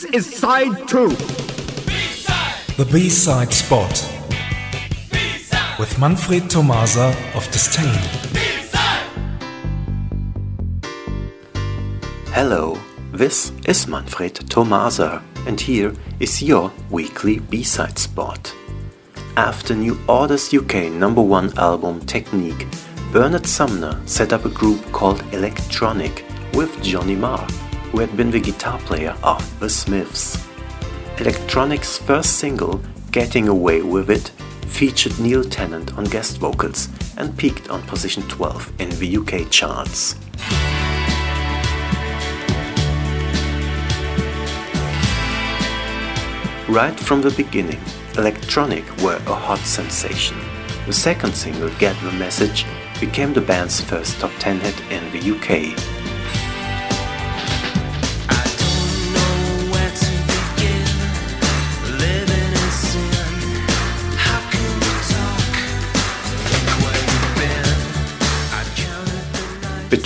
This is side two. The B-side spot with Manfred Tomasa of Disdain. Hello, this is Manfred Tomasa, and here is your weekly B-side spot. After New Order's UK number one album Technique, Bernard Sumner set up a group called Electronic with Johnny Marr, who had been the guitar player of The Smiths. Electronic's first single, Getting Away With It, featured Neil Tennant on guest vocals and peaked on position 12 in the UK charts. Right from the beginning, Electronic were a hot sensation. The second single, Get the Message, became the band's first top 10 hit in the UK.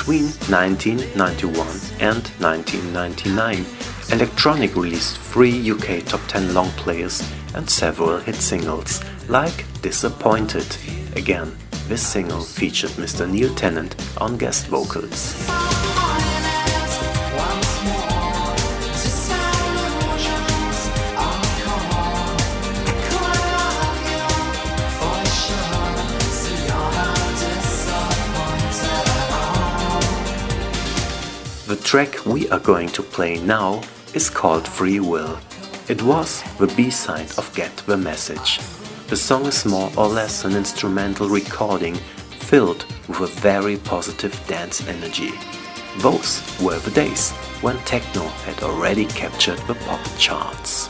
Between 1991 and 1999, Electronic released three UK top 10 long players and several hit singles, like Disappointed. Again, this single featured Mr. Neil Tennant on guest vocals. Track we are going to play now is called Free Will. It was the B-side of Get the Message. The song is more or less an instrumental recording filled with a very positive dance energy. Those were the days when techno had already captured the pop charts.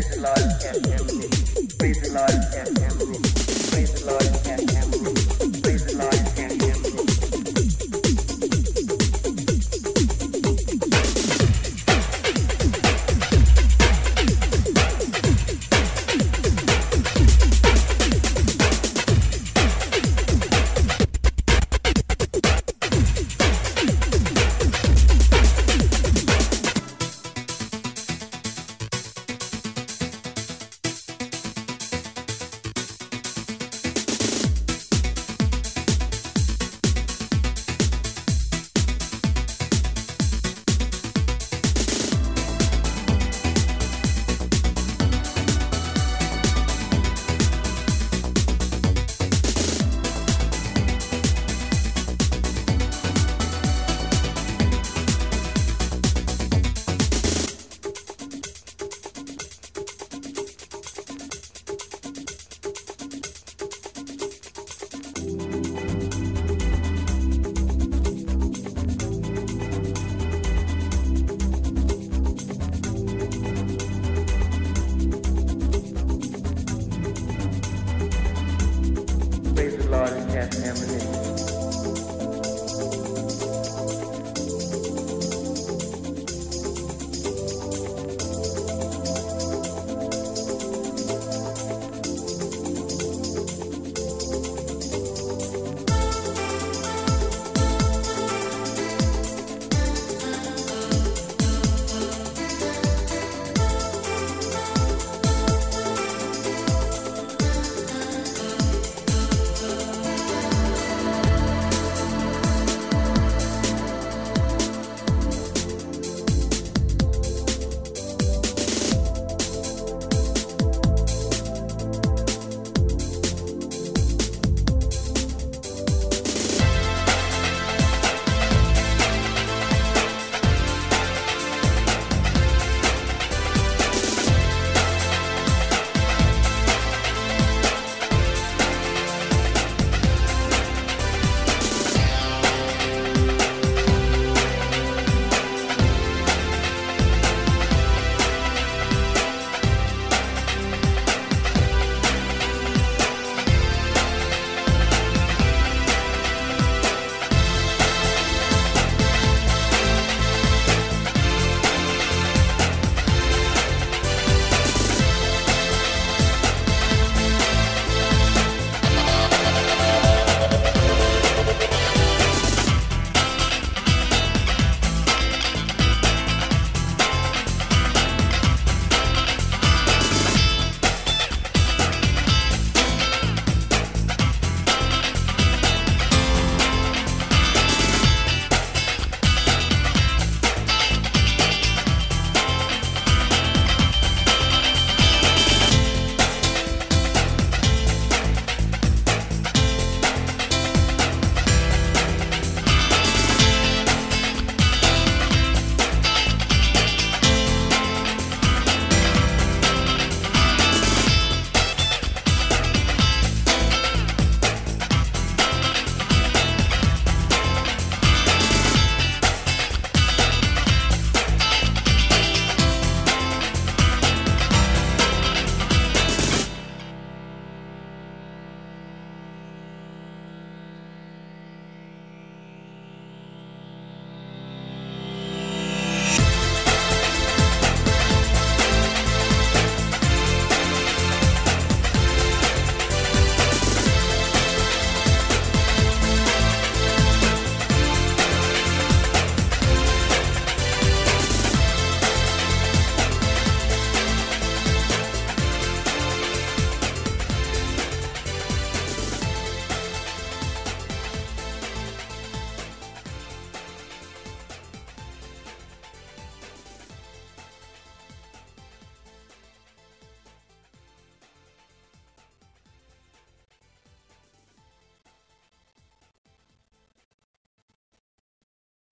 Praise the Lord and have an